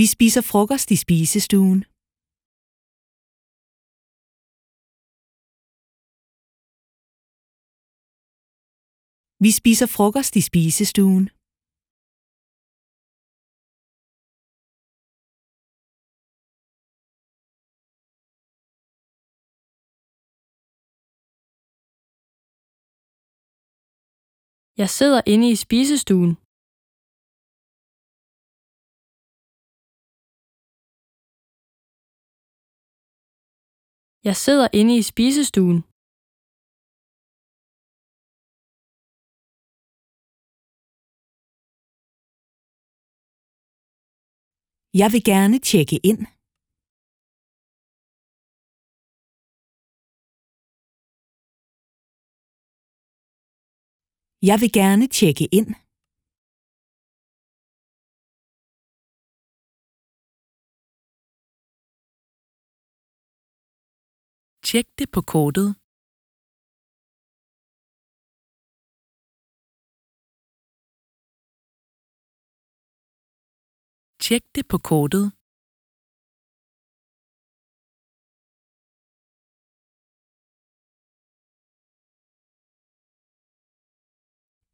Vi spiser frokost i spisestuen. Vi spiser frokost i spisestuen. Jeg sidder inde i spisestuen. Jeg sidder inde i spisestuen. Jeg vil gerne tjekke ind. Jeg vil gerne tjekke ind. Tjek det på kortet. Tjek det på kortet.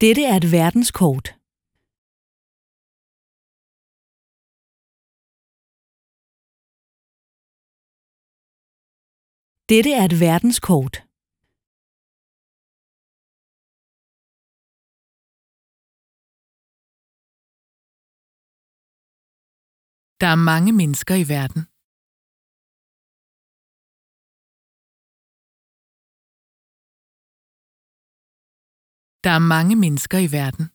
Dette er et verdenskort. Dette er et verdenskort. Der er mange mennesker i verden. Der er mange mennesker i verden.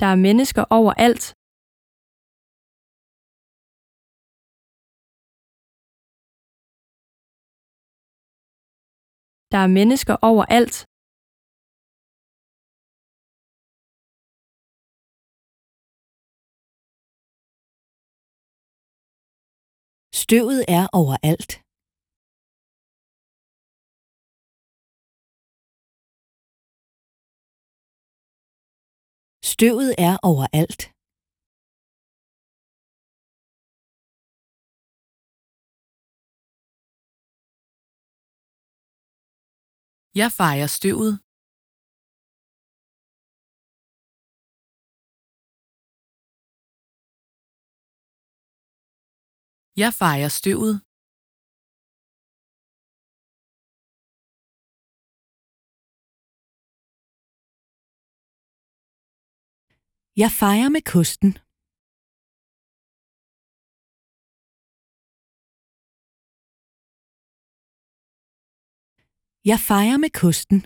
Der er mennesker overalt. Der er mennesker overalt. Støvet er overalt. Støvet er overalt. Jeg fejrer støvet. Jeg fejrer støvet. Jeg fejrer med kosten. Jeg fejrer med kosten.